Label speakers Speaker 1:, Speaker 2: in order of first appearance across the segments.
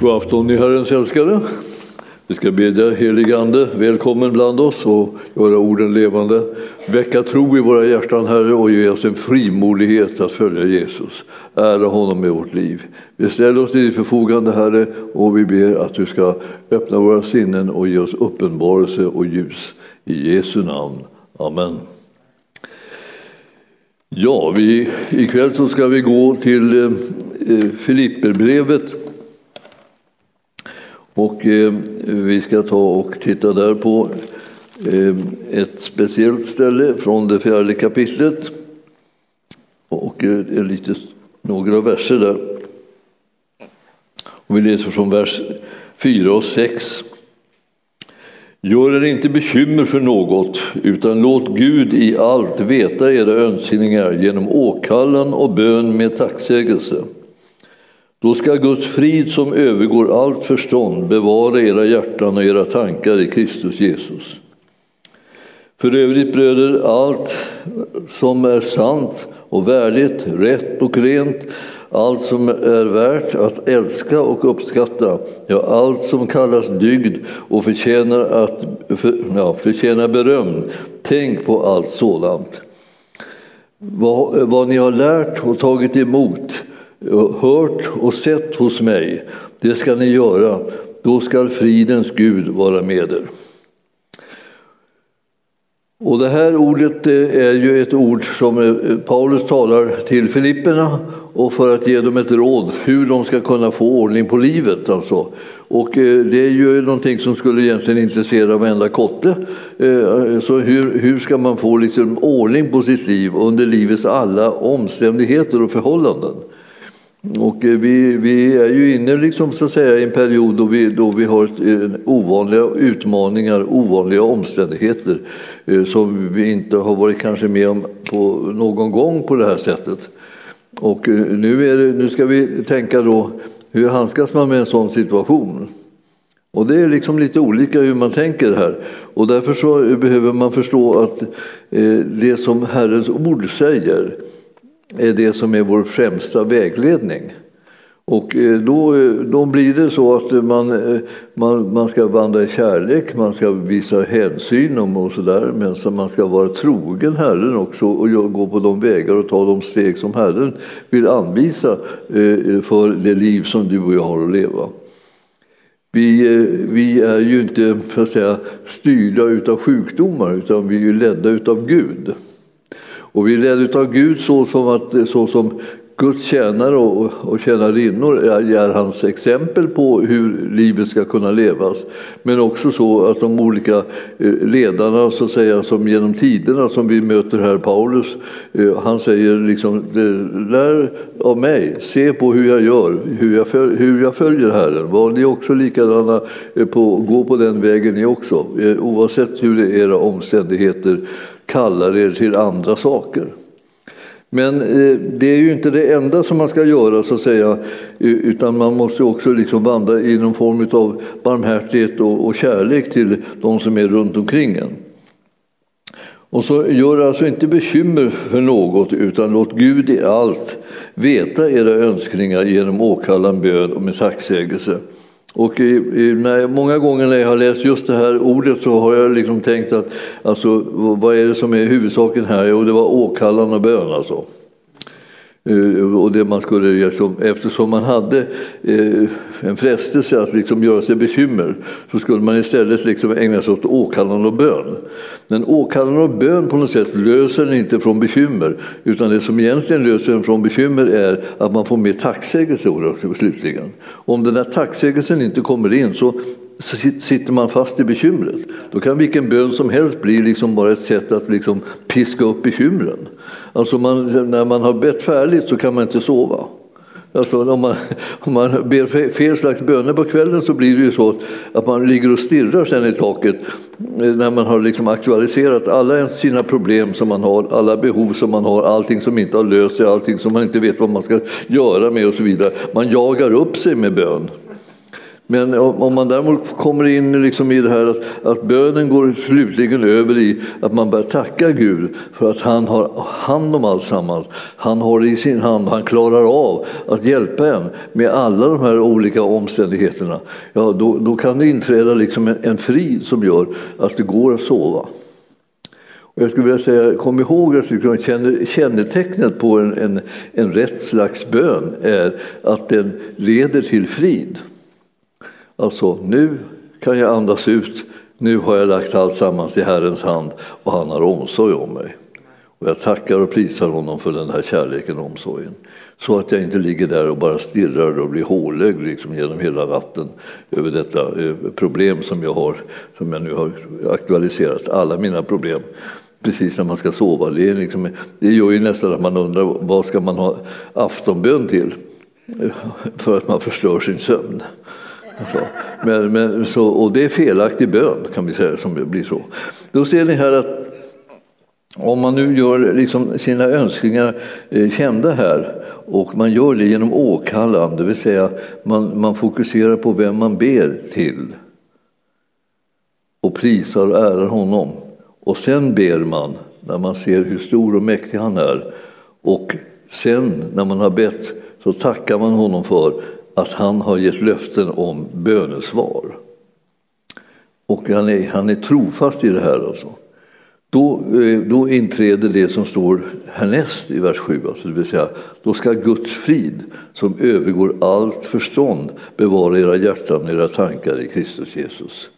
Speaker 1: God afton ni Herrens älskare. Vi ska bedja helige Ande välkommen bland oss och göra orden levande. Väcka tro i våra hjärtan Herre och ge oss en frimodighet att följa Jesus. Ära honom med vårt liv. Vi ställer oss till ditt förfogande Herre och vi ber att du ska öppna våra sinnen och ge oss uppenbarelse och ljus. I Jesu namn. Amen. Ja, vi, ikväll så ska vi gå till eh, Filipperbrevet och eh, vi ska ta och titta där på eh, ett speciellt ställe från det fjärde kapitlet. Och eh, lite, några verser där. Och vi läser från vers 4 och 6. Gör er inte bekymmer för något, utan låt Gud i allt veta era önskningar genom åkallan och bön med tacksägelse. Då ska Guds frid som övergår allt förstånd bevara era hjärtan och era tankar i Kristus Jesus. För övrigt bröder, allt som är sant och värdigt, rätt och rent, allt som är värt att älska och uppskatta, ja, allt som kallas dygd och förtjänar, att, för, ja, förtjänar beröm, tänk på allt sådant. Vad, vad ni har lärt och tagit emot, hört och sett hos mig, det ska ni göra. Då skall fridens Gud vara med er. Och det här ordet är ju ett ord som eh, Paulus talar till Filipperna och för att ge dem ett råd hur de ska kunna få ordning på livet. Alltså. Och eh, det är ju någonting som skulle egentligen intressera varenda kotte. Eh, så hur, hur ska man få liksom ordning på sitt liv under livets alla omständigheter och förhållanden? Och eh, vi, vi är ju inne liksom, så att säga, i en period då vi, då vi har eh, ovanliga utmaningar, ovanliga omständigheter eh, som vi inte har varit kanske med om på någon gång på det här sättet. Och eh, nu, är det, nu ska vi tänka då, hur handskas man med en sån situation? Och det är liksom lite olika hur man tänker här. Och därför så behöver man förstå att det som Herrens ord säger är det som är vår främsta vägledning. Och eh, då, eh, då blir det så att man, eh, man, man ska vandra i kärlek, man ska visa hänsyn och sådär, men man ska vara trogen Herren också och gå på de vägar och ta de steg som Herren vill anvisa för det liv som du och jag har att leva. Vi, vi är ju inte för att säga, styrda utav sjukdomar utan vi är ju ledda utav Gud. Och vi är ledda av Gud så som, att, så som Guds tjänare och, och tjänarinnor är, hans exempel på hur livet ska kunna levas. Men också så att de olika eh, ledarna så att säga, som genom tiderna som vi möter här, Paulus, eh, han säger liksom lär av mig, se på hur jag gör, hur jag, följer, hur jag följer Herren. Var ni också likadana, eh, på, gå på den vägen ni också, oavsett hur era omständigheter kallar er till andra saker. Men eh, det är ju inte det enda som man ska göra, så att säga, utan man måste också liksom vandra i någon form av barmhärtighet och kärlek till de som är runt omkring en. Och så gör alltså inte bekymmer för något, utan låt Gud i allt veta era önskningar genom åkallan bön och med tacksägelse. Och i, i, när, många gånger när jag har läst just det här ordet så har jag liksom tänkt att alltså, vad är det som är huvudsaken här? Jo, det var åkallan och bön alltså. Eh, och det man skulle, liksom, eftersom man hade eh, en frestelse att liksom göra sig bekymmer så skulle man istället liksom ägna sig åt åkallan och bön. Men åkallan och bön på något sätt löser den inte från bekymmer utan det som egentligen löser den från bekymmer är att man får mer tacksägelse slutligen. Om den där tacksägelsen inte kommer in så så sitter man fast i bekymret. Då kan vilken bön som helst bli liksom bara ett sätt att liksom piska upp bekymren. Alltså man, när man har bett färdigt så kan man inte sova. Alltså om, man, om man ber fel slags böner på kvällen så blir det ju så att man ligger och stirrar sen i taket eh, när man har liksom aktualiserat alla sina problem som man har, alla behov som man har, allting som inte har löst sig, allting som man inte vet vad man ska göra med och så vidare. Man jagar upp sig med bön. Men om man däremot kommer in liksom i det här att, att bönen går slutligen över i att man börjar tacka Gud för att han har hand om alltsammans. Han har det i sin hand, han klarar av att hjälpa en med alla de här olika omständigheterna. Ja, då, då kan det inträda liksom en, en frid som gör att det går att sova. Och jag skulle vilja säga, kom ihåg att liksom, kännetecknet på en, en, en rätt slags bön är att den leder till frid. Alltså, nu kan jag andas ut, nu har jag lagt allt sammans i Herrens hand och han har omsorg om mig. Och jag tackar och prisar honom för den här kärleken och omsorgen. Så att jag inte ligger där och bara stirrar och blir hålögd liksom genom hela natten över detta eh, problem som jag har, som jag nu har aktualiserat, alla mina problem precis när man ska sova. Det, är liksom, det gör ju nästan att man undrar vad ska man ha aftonbön till? För att man förstör sin sömn. Så. men, men, så, och det är felaktig bön kan vi säga som blir så. Då ser ni här att om man nu gör liksom sina önskningar eh, kända här och man gör det genom åkallan, det vill säga man, man fokuserar på vem man ber till och prisar och ärar honom. Och sen ber man när man ser hur stor och mäktig han är. Och sen när man har bett så tackar man honom för att han har gett löften om bönesvar. Och han är, han är trofast i det här alltså. Då, eh, då inträder det som står härnäst i vers 7, alltså det vill säga då ska Guds frid som övergår allt förstånd bevara era hjärtan och era tankar i Kristus Jesus.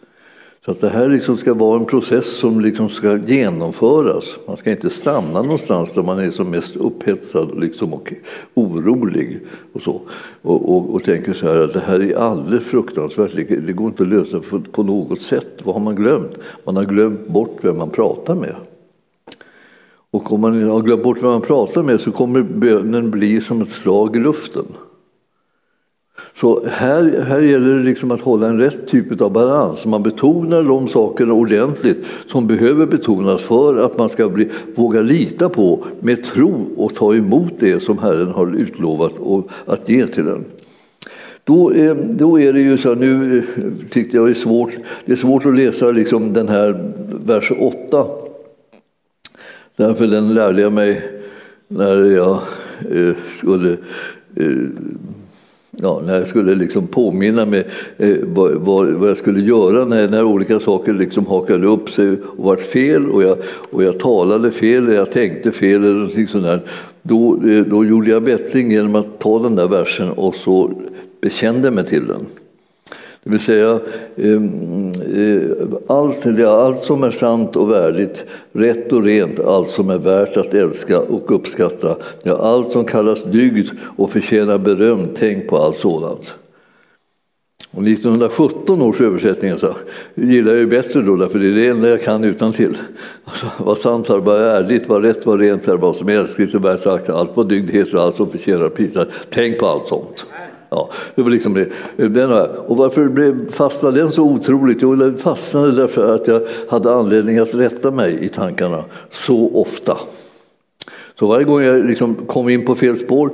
Speaker 1: Så att det här liksom ska vara en process som liksom ska genomföras. Man ska inte stanna någonstans där man är som mest upphetsad liksom och orolig. Och, så. Och, och, och tänker så här att det här är alldeles fruktansvärt, det går inte att lösa på något sätt. Vad har man glömt? Man har glömt bort vem man pratar med. Och om man har glömt bort vem man pratar med så kommer bönen bli som ett slag i luften. Så här, här gäller det liksom att hålla en rätt typ av balans. Man betonar de sakerna ordentligt som behöver betonas för att man ska bli, våga lita på med tro och ta emot det som Herren har utlovat och att ge till en. Då är, då är det ju så, nu eh, tyckte jag det är svårt, det är svårt att läsa liksom den här vers 8. Därför den lärde jag mig när jag eh, skulle eh, ja, när jag skulle liksom påminna mig eh, vad, vad, vad, jag skulle göra när, när olika saker liksom hakade upp sig och vart fel och jag, och jag talade fel eller jag tänkte fel eller någonting sånt där. Då, eh, då gjorde jag bättring genom att ta den där versen och så bekände mig till den. Det vill säga, ehm, eh, allt, allt som är sant och värdigt, rätt och rent, allt som är värt att älska och uppskatta, allt som kallas dygd och förtjänar beröm, tänk på allt sådant. Och 1917 års översättning så gillar jag ju bättre då, för det är det enda jag kan utan till. Alltså, vad sant är, vad ärligt, vad rätt, vad rent är, vad som är älskligt och värt att allt vad dygd heter, allt som förtjänar prisat. Tänk på allt sånt. Ja, det var liksom det. Den, och varför blev, fastnade den så otroligt? Jo, den fastnade därför att jag hade anledning att rätta mig i tankarna så ofta. Så varje gång jag liksom kom in på fel spår,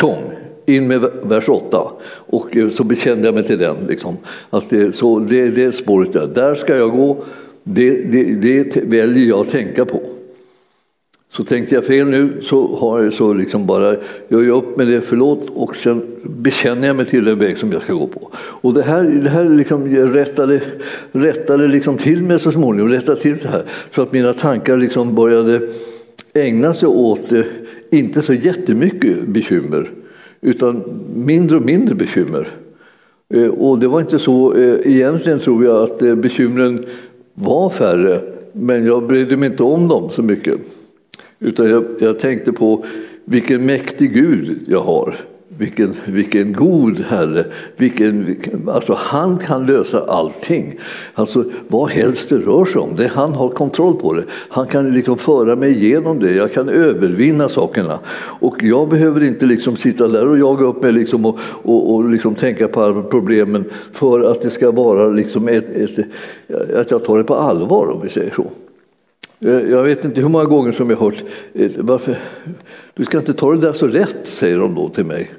Speaker 1: tjong, in med vers 8. Och eh, så bekände jag mig till den. Liksom. Att det, så det, det spåret där, där ska jag gå, det, det, det väljer jag att tänka på. Så tänkte jag fel nu så har jag så liksom bara gör jag upp med det, förlåt, och sen bekänner jag mig till den väg som jag ska gå på. Och det här, det här liksom rättade, rättade liksom till mig så småningom, rättade till det här så att mina tankar liksom började ägna sig åt, eh, inte så jättemycket bekymmer, utan mindre och mindre bekymmer. Eh, och det var inte så, eh, egentligen tror jag att bekymren var färre, men jag brydde mig inte om dem så mycket. Utan jag, jag tänkte på vilken mäktig Gud jag har. Vilken, vilken god Herre. Vilken, vilken, alltså han kan lösa allting. Alltså, vad helst det rör sig om. Det, han har kontroll på det. Han kan liksom föra mig igenom det. Jag kan övervinna sakerna. Och jag behöver inte liksom sitta där och jaga upp mig liksom och, och, och liksom tänka på alla problemen för att det ska vara liksom ett, ett, att jag tar det på allvar om vi säger så. Jag vet inte hur många gånger som jag har hört eh, varför, du ska inte ta det där så rätt, säger de då till mig.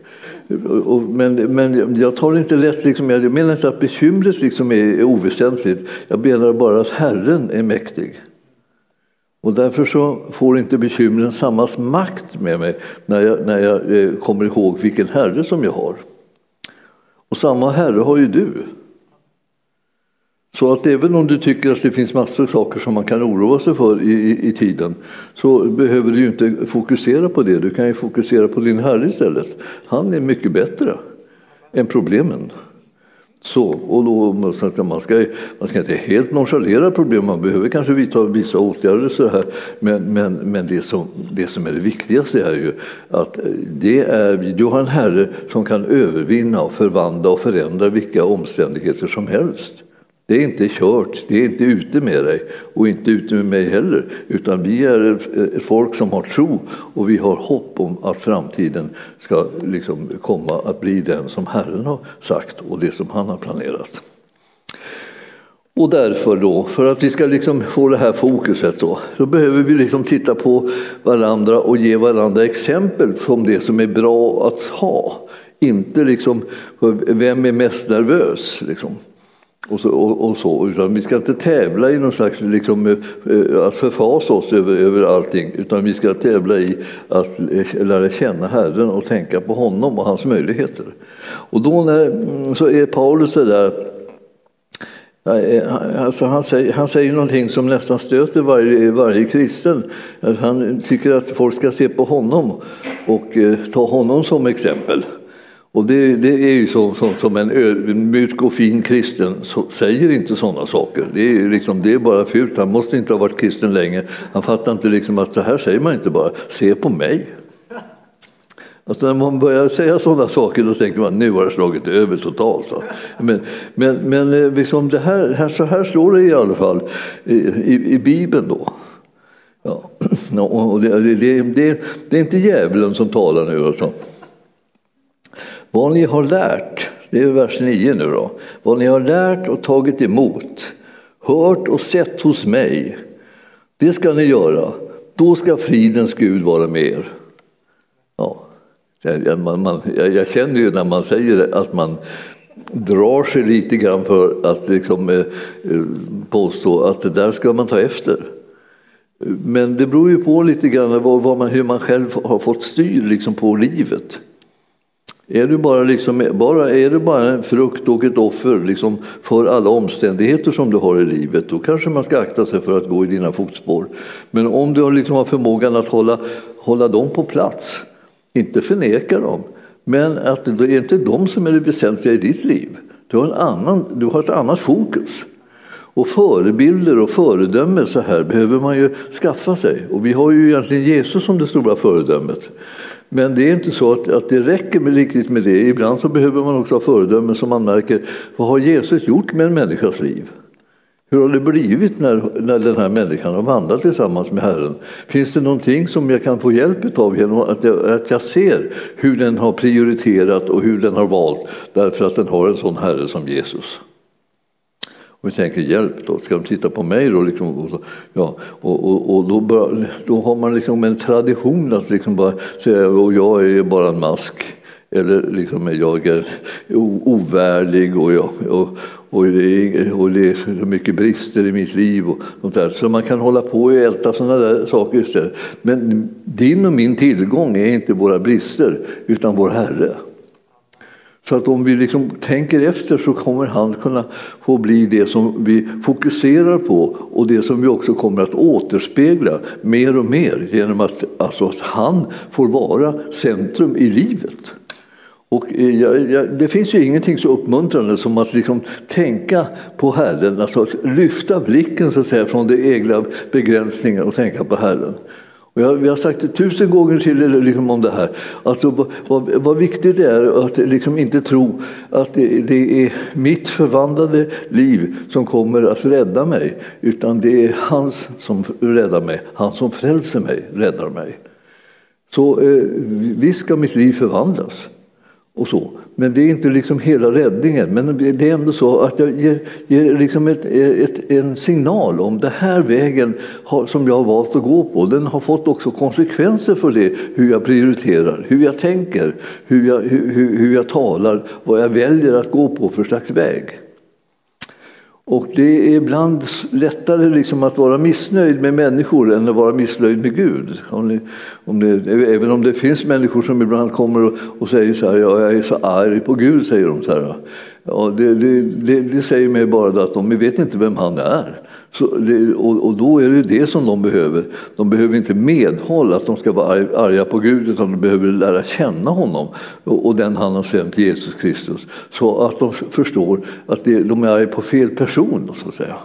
Speaker 1: Men, men jag tar det inte lätt, liksom, jag menar inte att bekymret liksom är, är oväsentligt. Jag menar bara att Herren är mäktig. Och därför så får inte bekymren samma makt med mig när jag, när jag eh, kommer ihåg vilken Herre som jag har. Och samma Herre har ju du. Så att även om du tycker att det finns massor av saker som man kan oroa sig för i, i, i, tiden så behöver du ju inte fokusera på det. Du kan ju fokusera på din Herre istället. Han är mycket bättre än problemen. Så, och då, man, ska, man ska inte helt nonchalera problem, man behöver kanske vidta vissa åtgärder. Så här, men men, men det, som, det som är det viktigaste är ju att det är, du har en Herre som kan övervinna, och förvandla och förändra vilka omständigheter som helst. Det är inte kört, det är inte ute med dig och inte ute med mig heller. Utan vi är ett folk som har tro och vi har hopp om att framtiden ska liksom komma att bli den som Herren har sagt och det som han har planerat. Och därför då, för att vi ska liksom få det här fokuset då, så behöver vi liksom titta på varandra och ge varandra exempel som det som är bra att ha. Inte liksom, vem är mest nervös? Liksom och så, och, och, så, utan vi ska inte tävla i någon slags liksom, eh, eh, att förfasa oss över, över allting, utan vi ska tävla i att eh, lära känna Herren och tänka på honom och hans möjligheter. Och då när, mm, så är Paulus där Alltså han, säger, han säger någonting som nästan stöter varje, varje kristen. Han tycker att folk ska se på honom och eh, ta honom som exempel. Och det, det är ju så, så, som en ödmjuk och fin kristen så, säger inte sådana saker. Det är, liksom, det är bara fult. Han måste inte ha varit kristen länge. Han fattar inte liksom att så här säger man inte bara. Se på mig. Alltså när man börjar säga sådana saker då tänker man nu har det slagit över totalt. Va? Men, men, men eh, liksom det här, så här slår det i alla fall i, i, i Bibeln. då. Ja. Och det, det, det, det är inte djävulen som talar nu. Alltså. Vad ni har lärt, det är vers 9 nu då, vad ni har lärt och tagit emot, hört och sett hos mig, det ska ni göra. Då ska fridens Gud vara med er. Ja, jag, man, jag, jag, känner ju när man säger det att man drar sig lite grann för att liksom, eh, eh, påstå att det där ska man ta efter. Men det beror ju på lite grann vad, vad man, hur man själv har fått styr liksom, på livet. Är du bara, liksom, bara, är du bara en frukt och ett offer liksom, för alla omständigheter som du har i livet, då kanske man ska akta sig för att gå i dina fotspår. Men om du liksom har förmågan att hålla, hålla dem på plats, inte förneka dem, men att det är inte de som är det väsentliga i ditt liv. Du har, en annan, du har ett annat fokus. Och förebilder och föredömen så här behöver man ju skaffa sig. Och vi har ju egentligen Jesus som det stora föredömet. Men det är inte så att, att det räcker med, riktigt med det. Ibland så behöver man också ha föredömen som man märker, vad har Jesus gjort med en människas liv? Hur har det blivit när, när den här människan har vandrat tillsammans med Herren? Finns det någonting som jag kan få hjälp av genom att jag, att jag ser hur den har prioriterat och hur den har valt därför att den har en sån Herre som Jesus? Och vi tänker hjälp då, ska de titta på mig då? Liksom, och, ja, och, och, och då, bör, då, har man liksom en tradition att liksom bara säga och jag är bara en mask. Eller liksom jag är ovärdig och, jag, och, och, det är, och det är så mycket brister i mitt liv. Och sånt där. Så man kan hålla på och älta sådana där saker istället. Men din och min tillgång är inte våra brister utan vår Herre. Så att om vi liksom tänker efter så kommer han kunna få bli det som vi fokuserar på och det som vi också kommer att återspegla mer och mer genom att, alltså att han får vara centrum i livet. Och eh, jag, jag, det finns ju ingenting så uppmuntrande som att liksom tänka på Herren, alltså att lyfta blicken så att säga, från de egna begränsningarna och tänka på Herren. Och jag, vi har sagt det tusen gånger till liksom om det här. Alltså, vad, vad, vad viktigt det är att liksom inte tro att det, det, är mitt förvandlade liv som kommer att rädda mig. Utan det är hans som räddar mig. Han som frälser mig räddar mig. Så eh, visst ska mitt liv förvandlas och så. Men det är inte liksom hela räddningen. Men det är ändå så att jag ger, ger liksom ett, ett, en signal om den här vägen har, som jag har valt att gå på. Den har fått också konsekvenser för det, hur jag prioriterar, hur jag tänker, hur jag, hur, hur jag talar, vad jag väljer att gå på för slags väg. Och det är ibland lättare liksom att vara missnöjd med människor än att vara missnöjd med Gud. Om ni, om det, även om det finns människor som ibland kommer och, och säger så här, ja, jag är så arg på Gud, säger de så här. Ja, det, det, det, det säger mig bara att de vet inte vem han är. Så det, och, och, då är det det som de behöver. De behöver inte medhåll att de ska vara arga på Gud utan de behöver lära känna honom och, och den han har sänt, Jesus Kristus. Så att de förstår att det, de är arga på fel person. Så att säga.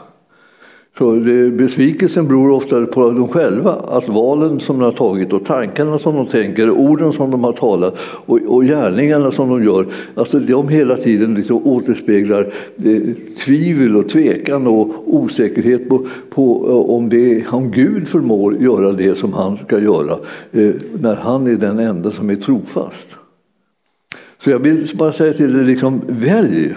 Speaker 1: Så det, besvikelsen beror ofta på dem själva, att valen som de har tagit och tankarna som de tänker, orden som de har talat och, och gärningarna som de gör, alltså de hela tiden liksom återspeglar eh, tvivel och tvekan och osäkerhet på, på eh, om, det, om Gud förmår göra det som han ska göra eh, när han är den enda som är trofast. Så jag vill bara säga till dig, liksom, välj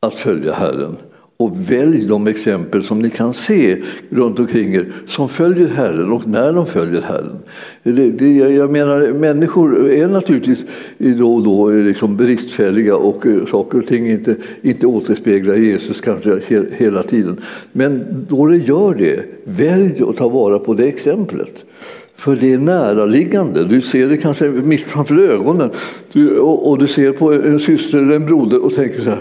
Speaker 1: att följa Herren och välj de exempel som ni kan se runt omkring er som följer Herren och när de följer Herren. Det, det, jag menar, människor är naturligtvis då och då liksom bristfälliga och eh, saker och ting inte, inte återspeglar Jesus kanske hela tiden. Men då det gör det, välj att ta vara på det exemplet. För det är näraliggande. Du ser det kanske mitt framför ögonen. Du, och, och, du ser på en syster eller en broder och tänker så här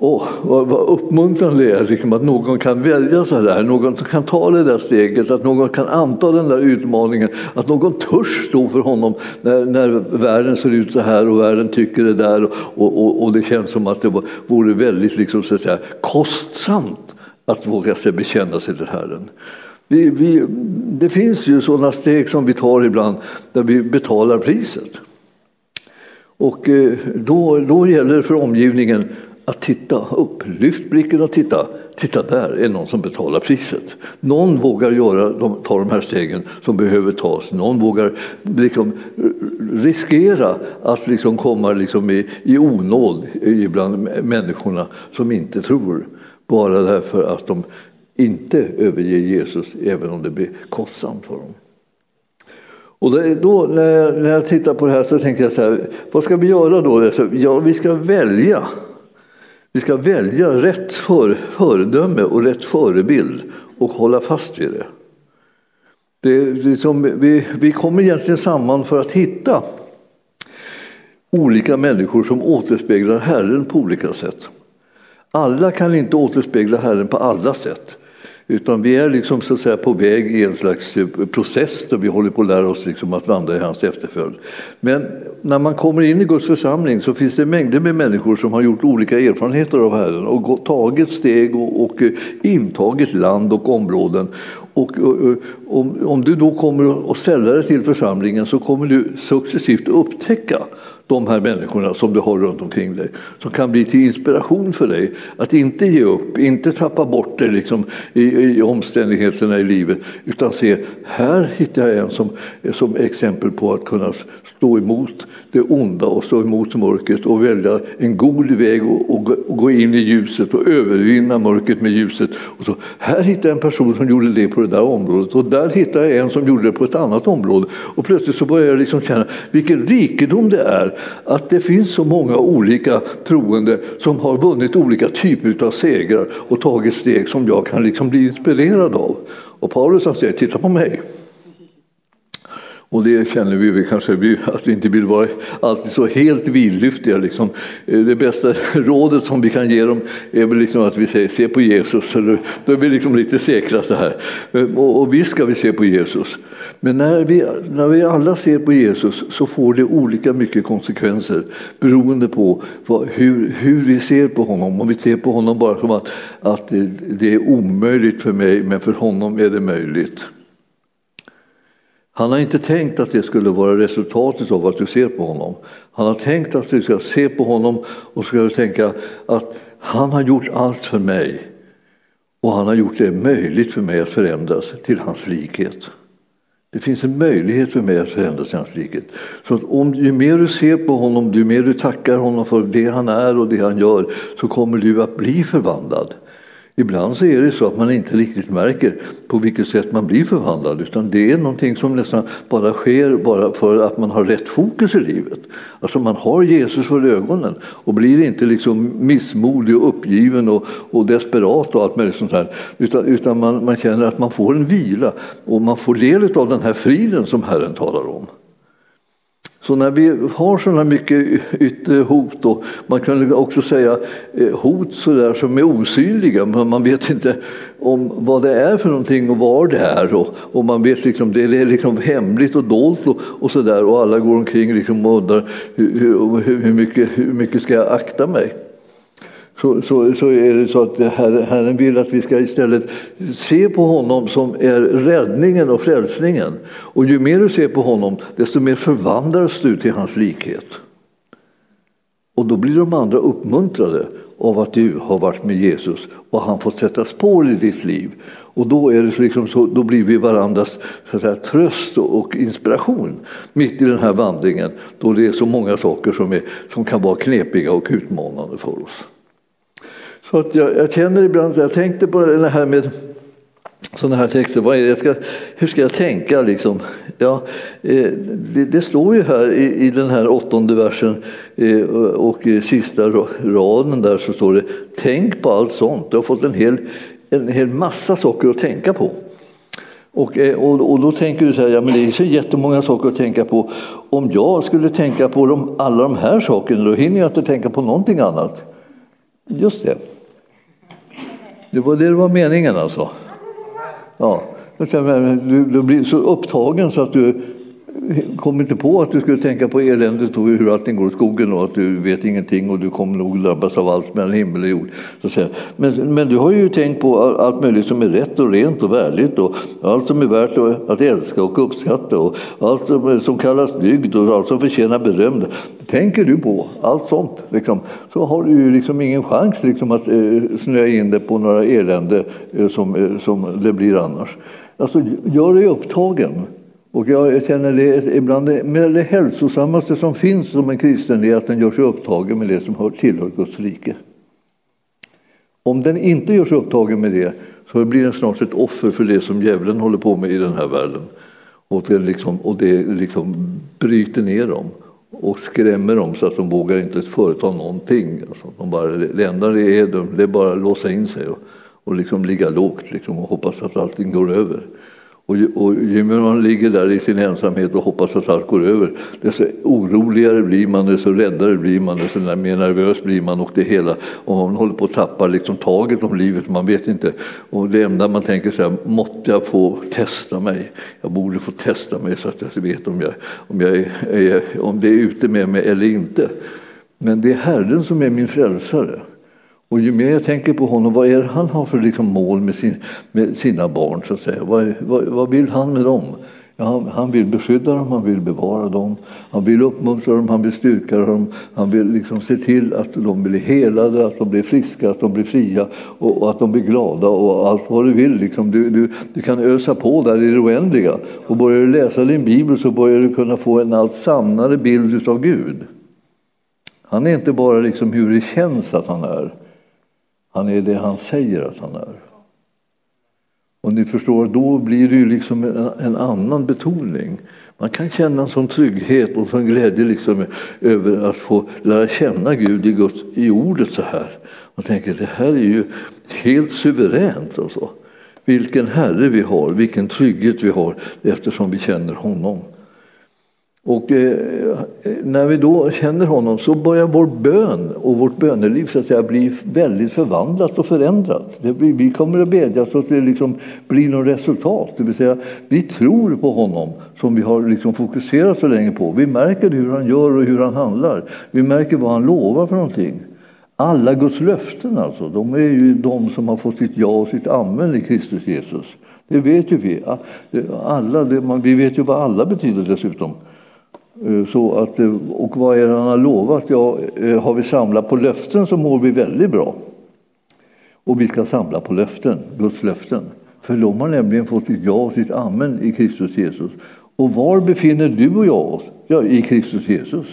Speaker 1: Oh, vad, vad uppmuntrande det är liksom, att någon kan välja så här, någon kan ta det där steget, att någon kan anta den där utmaningen, att någon törs stå för honom när, när världen ser ut så här och världen tycker det där och, och, och det känns som att det vore väldigt liksom, så att säga, kostsamt att våga sig bekänna sig till Herren. Vi, vi, det finns ju sådana steg som vi tar ibland där vi betalar priset. Och eh, då, då gäller det för omgivningen att titta upp, lyft blicken och titta. Titta där är någon som betalar priset. Någon vågar göra, ta de här stegen som behöver tas. Någon vågar liksom riskera att liksom komma liksom i, i onåd bland människorna som inte tror. Bara därför att de inte överger Jesus även om det blir kostsamt för dem. Och då, när, jag, när jag tittar på det här så tänker jag så här, vad ska vi göra då? Ja, vi ska välja vi ska välja rätt för, föredöme och rätt förebild och hålla fast vid det. det, det som, liksom, vi, vi kommer egentligen samman för att hitta olika människor som återspeglar Herren på olika sätt. Alla kan inte återspegla Herren på alla sätt. Utan vi är liksom så att säga på väg i en slags eh, process där vi håller på att lära oss liksom att vandra i hans efterföljd. Men när man kommer in i Guds församling så finns det mängder med människor som har gjort olika erfarenheter av Herren och tagit steg och, och eh, intagit land och områden. Och, och, och om, om, du då kommer och säljer dig till församlingen så kommer du successivt upptäcka de här människorna som du har runt omkring dig. Som kan bli till inspiration för dig att inte ge upp, inte tappa bort dig liksom i, i omständigheterna i livet. Utan se, här hittar jag en som, som exempel på att kunna stå emot det onda och stå emot mörkret och välja en god väg och, och, och gå in i ljuset och övervinna mörkret med ljuset. Och så, här hittar jag en person som gjorde det på det där området och där hittar jag en som gjorde det på ett annat område. Och plötsligt så börjar jag liksom känna vilken rikedom det är att det finns så många olika troende som har vunnit olika typer av segrar och tagit steg som jag kan liksom bli inspirerad av. Och Paulus han säger, titta på mig. Och det känner vi vi kanske att vi inte vill vara alltid så helt vidlyftiga. Liksom. Eh, det bästa rådet som vi kan ge dem är väl liksom att vi säger se på Jesus. Då är vi liksom lite säkra så här. Eh, och, och visst ska vi se på Jesus. Men när vi, när vi alla ser på Jesus så får det olika mycket konsekvenser beroende på vad, hur, hur vi ser på honom. Om vi ser på honom bara som att, att det är omöjligt för mig men för honom är det möjligt. Han har inte tänkt att det skulle vara resultatet av att du ser på honom. Han har tänkt att du ska se på honom och ska tänka att han har gjort allt för mig och han har gjort det möjligt för mig att förändras till hans likhet. Det finns en möjlighet för mig att förändras i hans likhet. Så att om, ju mer du ser på honom, ju mer du tackar honom för det han är och det han gör, så kommer du att bli förvandlad. Ibland så är det så att man inte riktigt märker på vilket sätt man blir förvandlad utan det är någonting som nästan bara sker bara för att man har rätt fokus i livet. Alltså man har Jesus för ögonen och blir inte liksom missmodig och uppgiven och, och desperat och allt möjligt sånt här utan, utan man, man känner att man får en vila och man får del av den här friden som Herren talar om. Så när vi har sådana mycket yttre hot, och man kan också säga eh, hot så där som är osynliga, men man vet inte om vad det är för någonting och var det är. Och, och man vet liksom, det är liksom hemligt och dolt och, och så där, och alla går omkring liksom och undrar hur, hur, hur, mycket, hur mycket ska jag akta mig? Så, så, så är det så att Herren vill att vi ska istället se på honom som är räddningen och frälsningen. Och ju mer du ser på honom, desto mer förvandlas du till hans likhet. Och då blir de andra uppmuntrade av att du har varit med Jesus och han fått sätta spår i ditt liv. Och då, är det liksom så, då blir vi varandras så säga, tröst och inspiration mitt i den här vandringen då det är så många saker som, är, som kan vara knepiga och utmanande för oss. Så att jag, jag känner ibland, jag tänkte på det här med sådana här texter, vad är det ska, hur ska jag tänka liksom? Ja, eh, det, det, står ju här i, i, den här åttonde versen eh, och i sista raden där så står det Tänk på allt sånt. Du har fått en hel, en hel massa saker att tänka på. Och, eh, och, och, då tänker du så här, ja men det är så jättemånga saker att tänka på. Om jag skulle tänka på de, alla de här sakerna, då hinner jag inte tänka på någonting annat. Just det. Det var det det var meningen alltså. Ja. Du, du blir så upptagen så att du kom inte på att du skulle tänka på eländet och hur allting går i skogen och att du vet ingenting och du kommer nog drabbas av allt mellan himmel och jord. Så men, men du har ju tänkt på allt möjligt som är rätt och rent och värdigt och allt som är värt att älska och uppskatta och allt som kallas dygd och allt som förtjänar beröm. Tänker du på allt sånt liksom, så har du ju liksom ingen chans liksom, att eh, snöa in dig på några elände eh, som, eh, som det blir annars. Alltså, gör dig upptagen och jag känner det ibland det, med det hälsosammaste som finns som en kristen är att den gör sig upptagen med det som hör tillhör Guds rike. Om den inte gör sig upptagen med det så blir den snart ett offer för det som djävulen håller på med i den här världen. Och det liksom, och det liksom bryter ner dem och skrämmer dem så att de vågar inte företa någonting. Alltså, de bara, det enda det är, det är bara att låsa in sig och, och liksom ligga lågt liksom, och hoppas att allting går över. Och, och ju ligger där i sin ensamhet och hoppas att allt går över, desto oroligare blir man, desto räddare blir man, desto mer nervös blir man och det hela. Och man håller på att tappa liksom taget om livet, man vet inte. Och det enda man tänker så här, måtte jag få testa mig? Jag borde få testa mig så att jag vet om, jag, om, jag är, om det är ute med mig eller inte. Men det är Herren som är min frälsare. Och ju mer jag tänker på honom, vad är det han har för liksom mål med, sin, med sina barn? Så att säga? Vad, vad, vad vill han med dem? Ja, han vill beskydda dem, han vill bevara dem, han vill uppmuntra dem, han vill styrka dem, han vill liksom se till att de blir helade, att de blir friska, att de blir fria och, och att de blir glada och allt vad du vill. Liksom. Du, du, du kan ösa på där i det oändliga och börjar du läsa din bibel så börjar du kunna få en allt sannare bild av Gud. Han är inte bara liksom hur det känns att han är, han är det han säger att han är. Och ni förstår, då blir det ju liksom en, en annan betoning. Man kan känna en sån trygghet och sån glädje liksom över att få lära känna Gud i, Guds, i ordet så här. Man tänker det här är ju helt suveränt. Alltså. Vilken Herre vi har, vilken trygghet vi har eftersom vi känner honom. Och eh, när vi då känner honom så börjar vår bön och vårt böneliv så att säga, bli väldigt förvandlat och förändrat. Det blir, vi kommer att bedja så att det liksom blir något resultat. Det vill säga, vi tror på honom som vi har liksom fokuserat så länge på. Vi märker hur han gör och hur han handlar. Vi märker vad han lovar för någonting. Alla Guds löften alltså, de är ju de som har fått sitt ja och sitt amen i Kristus Jesus. Det vet ju vi. Alla, vi vet ju vad alla betyder dessutom. Eh, så att, eh, och vad är det han har lovat? Ja, eh, har vi samlat på löften så mår vi väldigt bra. Och vi ska samla på löften, Guds löften. För de har nämligen fått sitt ja och sitt amen i Kristus Jesus. Och var befinner du och jag oss? Ja, i Kristus Jesus.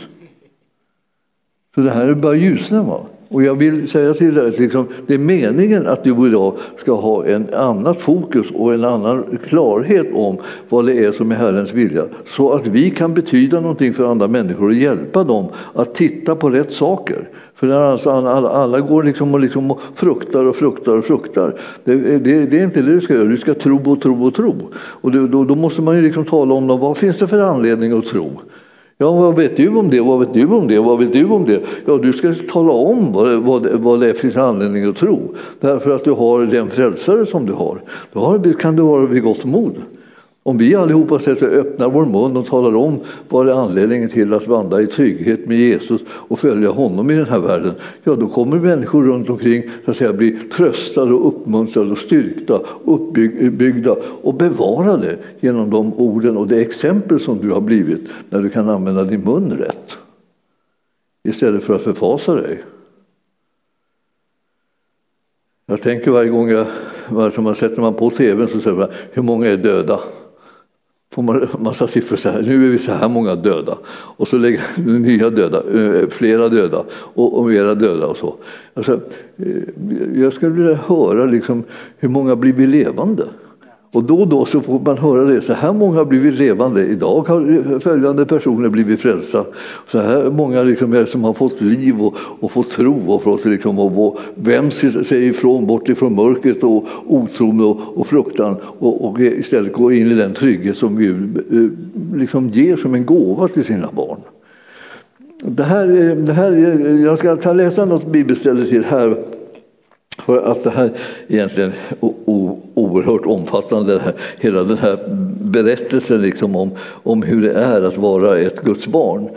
Speaker 1: Så det här är bara ljusna. Va? Och jag vill säga till dig att liksom, det är meningen att du och jag ska ha en annat fokus och en annan klarhet om vad det är som är Herrens vilja. Så att vi kan betyda någonting för andra människor och hjälpa dem att titta på rätt saker. För när alltså alla, alla, går liksom och, liksom och fruktar och fruktar och fruktar. Det, det, det, är inte det du ska göra, du ska tro och tro och tro. Och då, då måste man ju liksom tala om dem, vad finns det för anledning att tro? Ja, vad vet du om det? Vad vet du om det? Vad vet du om det? Ja, du ska tala om vad, vad, vad det finns anledning att tro. Därför att du har den frälsare som du har. Då kan du vara vid gott mod. Om vi allihopa sätter, öppnar vår mun och talar om vad är anledningen till att vandra i trygghet med Jesus och följa honom i den här världen, ja då kommer människor runt omkring så att säga, bli tröstade och uppmuntrade och styrkta, uppbyggda och bevarade genom de orden och det exempel som du har blivit när du kan använda din mun rätt. Istället för att förfasa dig. Jag tänker varje gång jag, som man sätter man på tvn så säger man, hur många är döda? Får man massa siffror så här, nu är vi så här många döda. Och så lägger nya döda, flera döda och, och mera döda och så. Alltså, eh, jag skulle vilja höra liksom, hur många blir vi levande? Och då och då så får man höra det. Så här många har blivit levande. Idag har följande personer blivit frälsta. Så här många liksom är som har fått liv och, och fått tro och fått liksom, och vänt sig ifrån, bort ifrån mörkret och otron och, och fruktan och, och istället gå in i den trygghet som Gud eh, liksom ger som en gåva till sina barn. Det här, eh, det här, eh, jag ska ta läsa något bibelställe till här för att det här egentligen oerhört omfattande, hela den här berättelsen liksom om, om hur det är att vara ett Guds barn.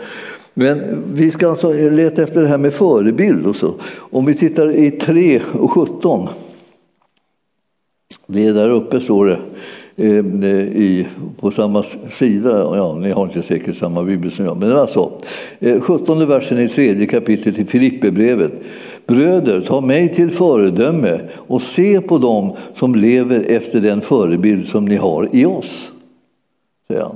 Speaker 1: Men vi ska alltså leta efter det här med förebild och så. Om vi tittar i 3 och 17. Det är där uppe står det. Eh, I, på samma sida. Ja, ni har inte säkert samma bibel som jag. Men alltså, eh, 17 versen i tredje kapitlet i Filipperbrevet. Bröder, ta mig till föredöme och se på dem som lever efter den förebild som ni har i oss. Säger han.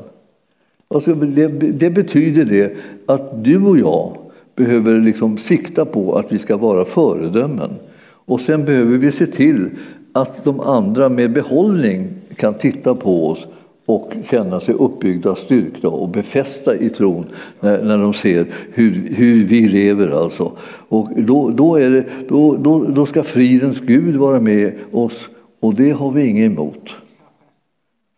Speaker 1: Alltså, det, det betyder det att du och jag behöver liksom sikta på att vi ska vara föredömen. Och sen behöver vi se till att de andra med behållning kan titta på oss och känna sig uppbyggda, styrkta och befästa i tron när, när de ser hur, hur vi lever. Alltså. Och då, då, är det, då, då, då ska fridens Gud vara med oss och det har vi inget emot.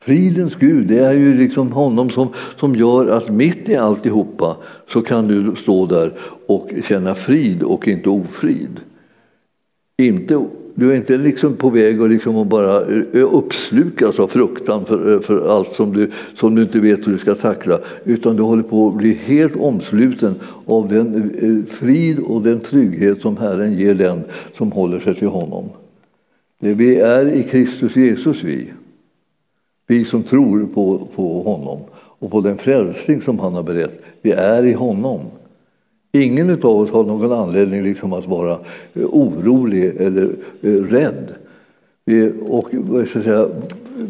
Speaker 1: Fridens Gud, det är ju liksom honom som, som gör att mitt i alltihopa så kan du stå där och känna frid och inte ofrid. Inte du är inte liksom på väg att liksom bara eh, uppslukas av fruktan för, eh, för allt som du, som du inte vet hur du ska tackla. Utan du håller på att bli helt omsluten av den eh, frid och den trygghet som Herren ger den som håller sig till honom. Det vi är i Kristus Jesus, vi. Vi som tror på, på honom och på den frälsning som han har berett. Vi är i honom. Ingen av oss har någon anledning liksom att vara eh, orolig eller eh, rädd. Eh, och, så säga,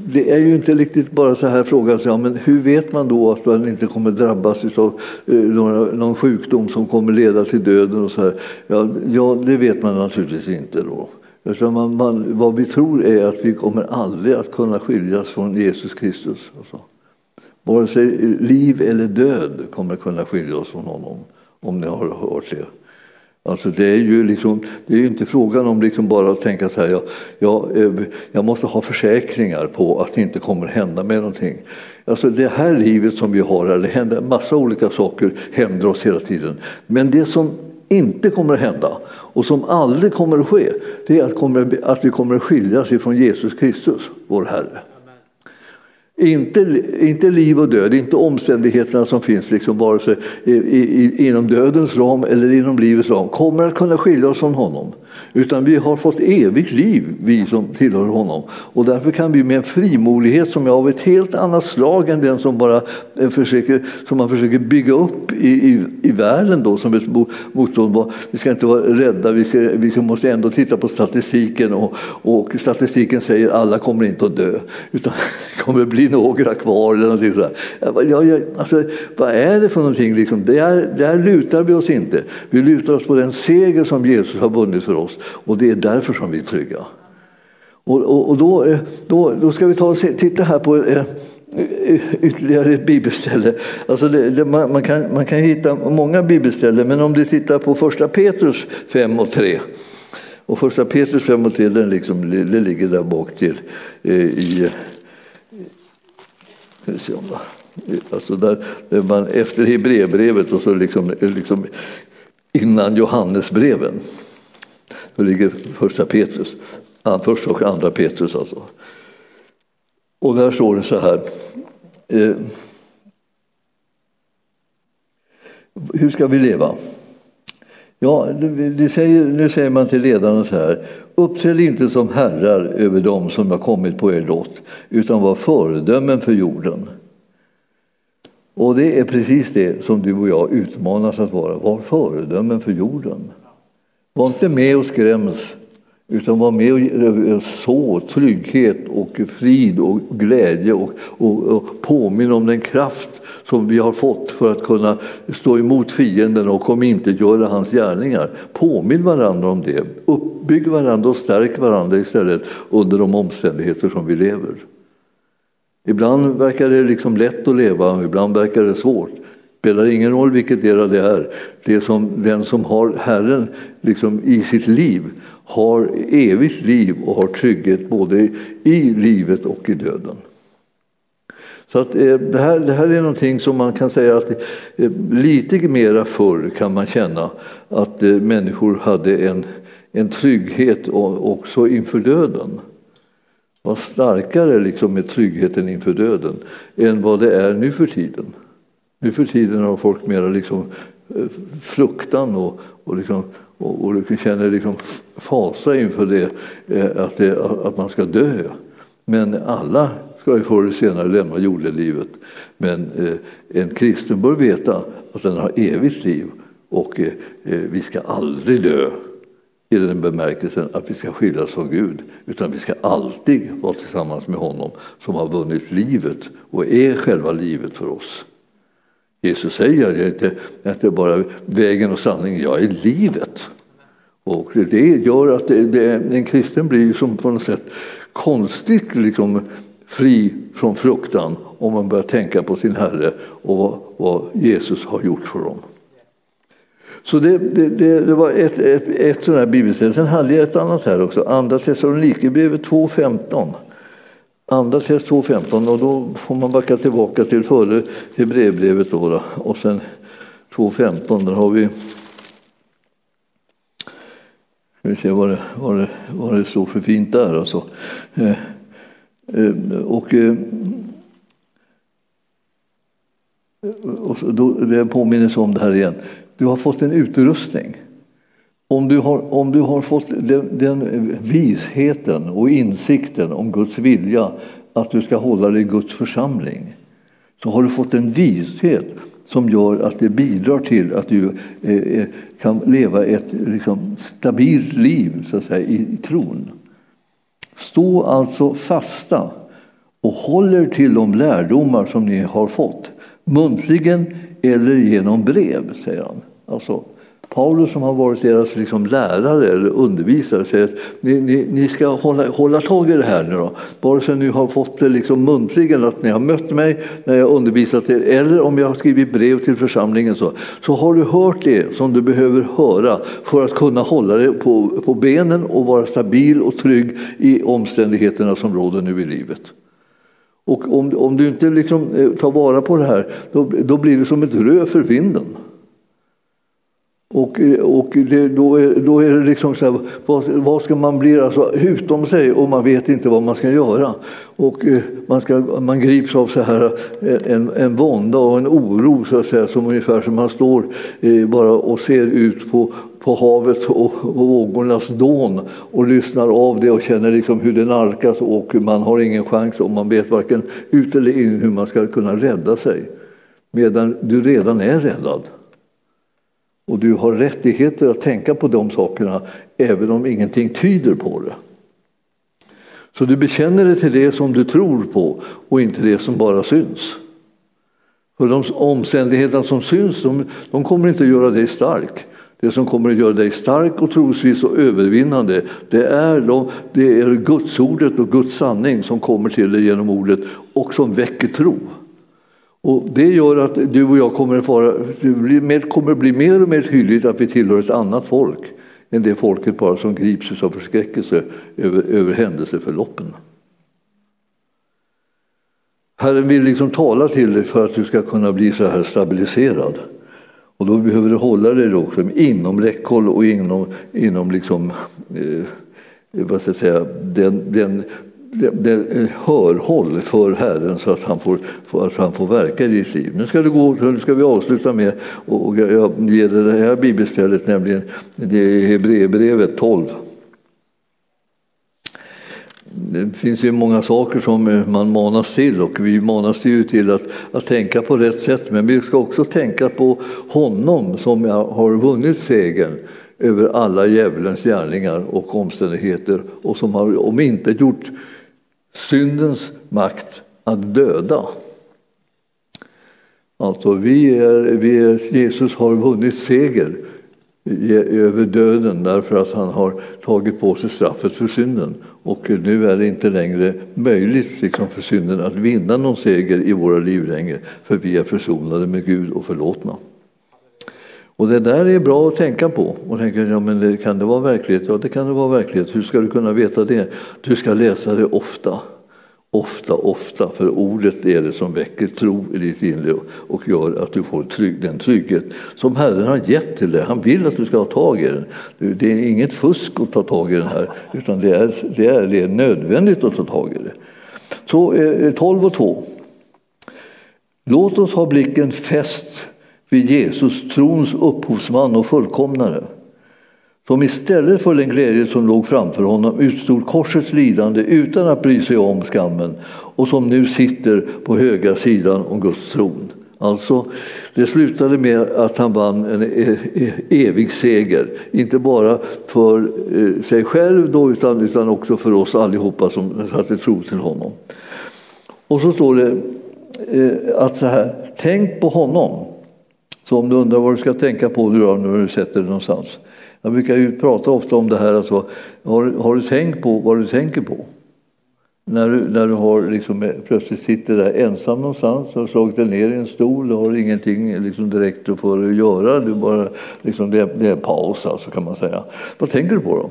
Speaker 1: det är ju inte riktigt bara så här frågan, ja, men hur vet man då att man inte kommer drabbas av någon sjukdom som kommer leda till döden? Och så här? Ja, ja, det vet man naturligtvis inte. då. Utan man, man, vad vi tror är att vi kommer aldrig att kunna skiljas från Jesus Kristus. Alltså. Vare sig liv eller död kommer kunna skilja oss från honom om ni har hört det. Alltså det är ju liksom, det är inte frågan om liksom bara att tänka så här, jag, jag, eh, jag måste ha försäkringar på att det inte kommer hända mig någonting. Alltså det här livet som vi har här, det händer en massa olika saker, händer oss hela tiden. Men det som inte kommer att hända och som aldrig kommer att ske, det är att, kommer, att vi kommer att skiljas ifrån Jesus Kristus, vår Herre. Inte, inte liv och död, inte omständigheterna som finns liksom vare sig i, i, inom dödens ram eller inom livets ram kommer att kunna skilja oss från honom. Utan vi har fått evigt liv, vi som tillhör honom. Och därför kan vi med en frimodighet som är av ett helt annat slag än den som, bara eh, försöker, som man försöker bygga upp i, i, i världen då, som ett motstånd. Vi ska inte vara rädda, vi, ska, vi måste ändå titta på statistiken och, och statistiken säger att alla kommer inte att dö. Utan det kommer att bli blir några kvar. Eller någonting sådär. Jag, jag, alltså, vad är det för någonting? Liksom? Där, där lutar vi oss inte. Vi lutar oss på den seger som Jesus har vunnit för oss och det är därför som vi är trygga. Och, och, och då, eh, då, då ska vi ta och se, titta här på eh, ytterligare ett bibelställe. Alltså det, det, man, man, kan, man kan hitta många bibelställen, men om du tittar på första Petrus 5 och 3. Och första Petrus 5 och 3 den, liksom, den ligger där bak till eh, i... Se om alltså där, där man, efter Hebreerbrevet och så liksom, liksom innan Johannesbreven. Då ligger första Petrus, första och andra Petrus alltså. Och där står det så här. Eh, hur ska vi leva? Ja, det säger, nu säger man till ledarna så här. Uppträd inte som herrar över dem som har kommit på er lott, utan var föredömen för jorden. Och det är precis det som du och jag utmanas att vara. Var föredömen för jorden. Var inte med och skräms, utan var med och så trygghet och frid och glädje och, och, och påminn om den kraft som vi har fått för att kunna stå emot fienden och om inte göra hans gärningar. Påminn varandra om det. Uppbygg varandra och stärk varandra istället under de omständigheter som vi lever. Ibland verkar det liksom lätt att leva, ibland verkar det svårt spelar ingen roll vilket era det är. Det som, den som har Herren liksom i sitt liv har evigt liv och har trygghet både i livet och i döden. Så att, eh, det, här, det här är någonting som man kan säga att eh, lite mera förr kan man känna att eh, människor hade en, en trygghet också inför döden. Var starkare liksom med tryggheten inför döden än vad det är nu för tiden. Nu för tiden har folk mera liksom eh, fruktan och, och, liksom, och, och liksom känner liksom fasa inför det eh, att, det, att man ska dö. Men alla ska ju förr eller senare lämna jordelivet. Men eh, en kristen bör veta att den har evigt liv och eh, eh, vi ska aldrig dö i den bemärkelsen att vi ska skiljas från Gud, utan vi ska alltid vara tillsammans med honom som har vunnit livet och är själva livet för oss. Jesus säger att jag inte, inte bara vägen och sanningen, jag är livet. Och det gör att det, det, en kristen blir som på något sätt konstigt liksom fri från fruktan om man börjar tänka på sin Herre och vad, vad Jesus har gjort för dem. Så det, det, det, var ett, ett, ett sånt här bibelställe. Sen hade jag ett annat här också, Andra Thessalonikerbrevet 2.15. Andra test 2.15 och då får man backa tillbaka till före Hebreerbrevet då, då. och sen 2.15 där har vi Ska vi se vad det, vad det, vad det står för fint där alltså. Eh, Eh, och, eh, och då, det påminner om det här igen. Du har fått en utrustning. Om du har, om du har fått den, den visheten och insikten om Guds vilja att du ska hålla dig i Guds församling så har du fått en vishet som gör att det bidrar till att du eh, eh kan leva ett liksom, stabilt liv så att säga, i, i tron. Stå alltså fasta och håller till de lärdomar som ni har fått, muntligen eller genom brev, säger han. Alltså, Paulus som har varit deras liksom lärare eller undervisare säger att ni, ni, ni, ska hålla, hålla tag i det här nu då. Vare sig ni har fått det liksom muntligen att ni har mött mig när jag undervisat er eller om jag har skrivit brev till församlingen så, så har du hört det som du behöver höra för att kunna hålla dig på, på benen och vara stabil och trygg i omständigheterna som råder nu i livet. Och om, om du inte liksom eh, tar vara på det här då, då blir det som ett rö för vinden. Och, och det, då, är, då är det liksom så här, vad, vad, ska man bli alltså, utom sig och man vet inte vad man ska göra. Och eh, man, ska, man grips av så här, eh, en, en vånda och en oro så att säga, som ungefär som man står eh, bara och ser ut på, på havet och, och vågornas dån och lyssnar av det och känner liksom hur det nalkas och man har ingen chans och man vet varken ut eller in hur man ska kunna rädda sig. Medan du redan är räddad. Och du har rättigheter att tänka på de sakerna även om ingenting tyder på det. Så du bekänner dig till det som du tror på och inte det som bara syns. För de omständigheterna som syns, de, de kommer inte att göra dig stark. Det som kommer att göra dig stark och trosvis och övervinnande, det är, de, det är Gudsordet och Guds sanning som kommer till dig genom ordet och som väcker tro. Och det gör att du och jag kommer att, vara, det kommer att bli mer och mer tydligt att vi tillhör ett annat folk än det folket bara som grips av förskräckelse över, över händelseförloppen. Herren vill liksom tala till dig för att du ska kunna bli så här stabiliserad. Och då behöver du hålla dig då också inom räckhåll och inom, inom liksom, eh, vad ska jag säga, den, den det, det, hörhåll för Herren så att han får, för att han får verka i ditt liv. Nu ska, det gå, nu ska vi avsluta med och jag ger det här bibelstället, nämligen det är Hebreerbrevet 12. Det finns ju många saker som man manas till och vi manas ju till att, att tänka på rätt sätt men vi ska också tänka på honom som har vunnit segern över alla djävulens gärningar och omständigheter och som har omintetgjort syndens makt att döda. Alltså vi är, vi är, Jesus har vunnit seger över döden därför att han har tagit på sig straffet för synden. Och nu är det inte längre möjligt liksom, för synden att vinna någon seger i våra liv längre för vi är försonade med Gud och förlåtna. Och det där är bra att tänka på. Och tänka, ja, men det, kan det vara verklighet? Ja, det kan det vara verklighet. Hur ska du kunna veta det? Du ska läsa det ofta. Ofta, ofta, för ordet är det som väcker tro i ditt inre och gör att du får trygg, den trygghet som Herren har gett till dig. Han vill att du ska ha tag i den. Det är inget fusk att ta tag i den här, utan det är, det är, det är nödvändigt att ta tag i det. Så eh, 12 och 2. Låt oss ha blicken fäst vid Jesus, trons upphovsman och fullkomnare som istället för den glädje som låg framför honom utstod korsets lidande utan att bry sig om skammen och som nu sitter på högra sidan om Guds tron. Alltså, det slutade med att han vann en e-, e-, evig seger, inte bara för eh, sig själv då, utan, utan också för oss allihopa som satte tro till honom. Och så står det eh, att så här, tänk på honom. Så om du undrar vad du ska tänka på nu då, när du sätter dig någonstans. Jag brukar ju prata ofta om det här, alltså, har, har du tänkt på vad du tänker på? När du, när du har liksom, eh, plötsligt sitter där ensam någonstans och har slagit dig ner i en stol, du har ingenting liksom, direkt för att göra, du bara, liksom, det, är, det är paus alltså, kan man säga. Vad tänker du på då?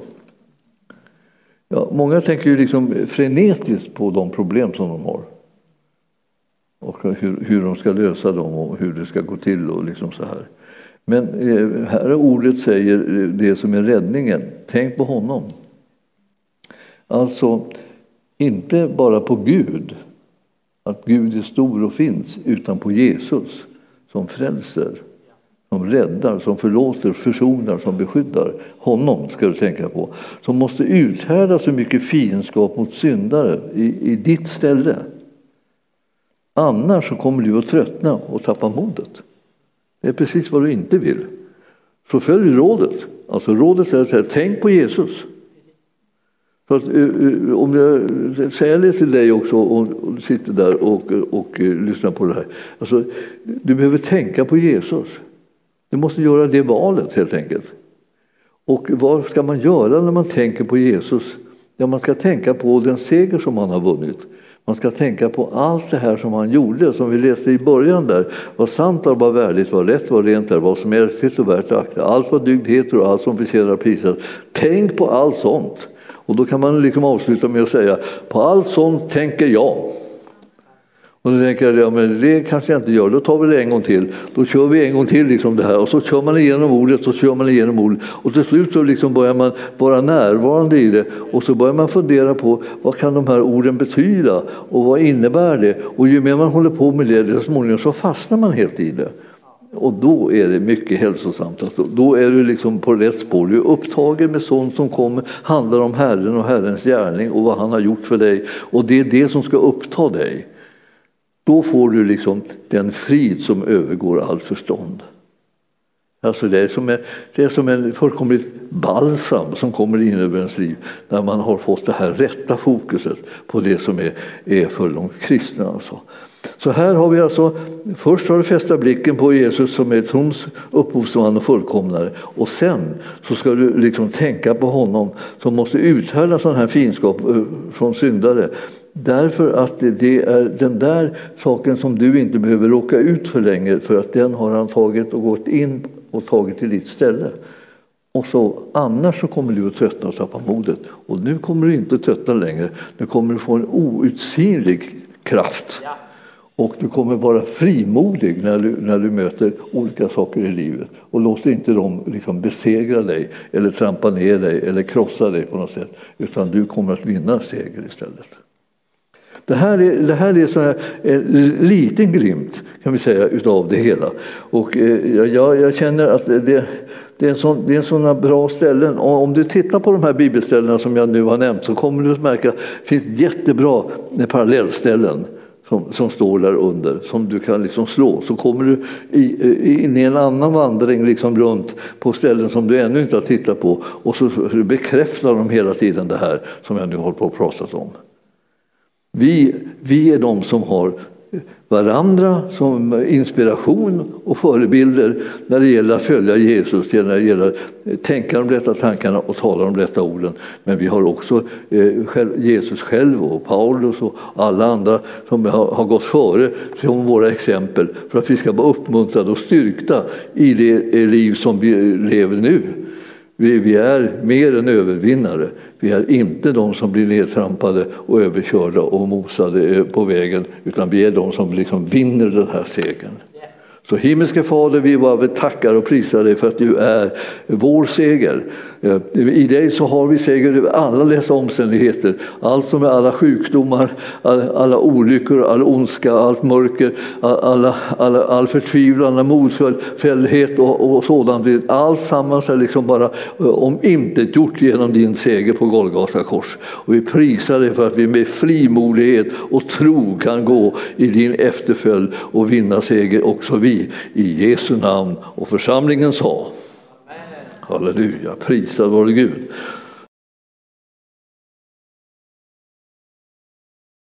Speaker 1: Ja, många tänker ju liksom frenetiskt på de problem som de har. Och hur, hur de ska lösa dem och hur det ska gå till och liksom så här. Men eh, här ordet säger eh, det som är räddningen. Tänk på honom. Alltså, inte bara på Gud, att Gud är stor och finns, utan på Jesus som frälser, som räddar, som förlåter, försonar, som beskyddar. Honom ska du tänka på. Som måste uthärda så mycket fiendskap mot syndare i, i ditt ställe. Annars så kommer du att tröttna och tappa modet. Det är precis vad du inte vill. Så följ rådet. Alltså rådet är att säga, tänk på Jesus. Så att, eh, eh, om jag säger det till dig också och, du sitter där och, och, och lyssnar på det här. Alltså, du behöver tänka på Jesus. Du måste göra det valet helt enkelt. Och vad ska man göra när man tänker på Jesus? Ja, man ska tänka på den seger som han har vunnit. Man ska tänka på allt det här som han gjorde, som vi läste i början där. Vad sant var, vad värdigt, vad rätt, vad rent är, vad som är älskligt och värt att akta. Allt vad dygd heter och allt som förtjänar prisat. Tänk på allt sånt. Och då kan man liksom avsluta med att säga, på allt sånt tänker jag. Och då tänker jag, ja, men det kanske jag inte gör, då tar vi det en gång till. Då kör vi en gång till liksom det här och så kör man igenom ordet och så kör man igenom ordet. Och till slut så liksom börjar man vara närvarande i det och så börjar man fundera på vad kan de här orden betyda och vad innebär det? Och ju mer man håller på med det, desto småningom så fastnar man helt i det. Och då är det mycket hälsosamt. Alltså, då är du liksom på rätt spår. Du är upptagen med sånt som kommer, handlar om Herren och Herrens gärning och vad han har gjort för dig. Och det är det som ska uppta dig. Då får du liksom den frid som övergår allt förstånd. Alltså det, är som en, det är som en fullkomligt balsam som kommer in över ens liv när man har fått det här rätta fokuset på det som är, är för de kristna. Alltså. Så här har vi alltså, först har du fästa blicken på Jesus som är trons upphovsman och fullkomnare och sen så ska du liksom tänka på honom som måste uthärda sån här finskap eh, från syndare. Därför att det är den där saken som du inte behöver råka ut för längre för att den har han tagit och gått in och tagit till ditt ställe. Och så, annars så kommer du att tröttna och tappa modet. Och nu kommer du inte tröttna längre. Nu kommer du få en outsinlig kraft. Och du kommer vara frimodig när du, när du möter olika saker i livet. Och låt inte dem liksom besegra dig eller trampa ner dig eller krossa dig på något sätt. Utan du kommer att vinna seger istället. Det här är, det här är så här, en liten glimt kan vi säga utav det hela. Och eh, jag, jag känner att det, det är, sån, det är sådana bra ställen. Och om du tittar på de här bibelställena som jag nu har nämnt så kommer du att märka att det finns jättebra eh, parallellställen som, som står där under, som du kan liksom slå. Så kommer du i, eh, in i en annan vandring liksom runt på ställen som du ännu inte har tittat på och så bekräftar de hela tiden det här som jag nu har på pratat om. Vi, vi är de som har varandra som inspiration och förebilder när det gäller att följa Jesus, när det gäller att tänka de rätta tankarna och tala de rätta orden. Men vi har också eh, Jesus själv och Paulus och alla andra som har gått före som våra exempel för att vi ska vara uppmuntrade och styrkta i det eh, liv som vi lever nu. Vi, vi, är mer än övervinnare. Vi är inte de som blir nedtrampade och överkörda och mosade på vägen utan vi är de som liksom vinner den här segern. Så himmelske Fader, vi bara tackar och prisar dig för att du är vår seger. Eh, I dig så har vi seger över alla dessa omständigheter. Allt som är alla sjukdomar, alla, olyckor, all ondska, allt mörker, alla, alla, all förtvivlan, all modfälldhet och, och sådant. Allt sammans är liksom bara omintetgjort om inte gjort genom din seger på Golgata kors. Och vi prisar dig för att vi med frimodighet och tro kan gå i din efterföljd och vinna seger också vi i Jesu namn. Och församlingen sa Halleluja, prisad vare Gud.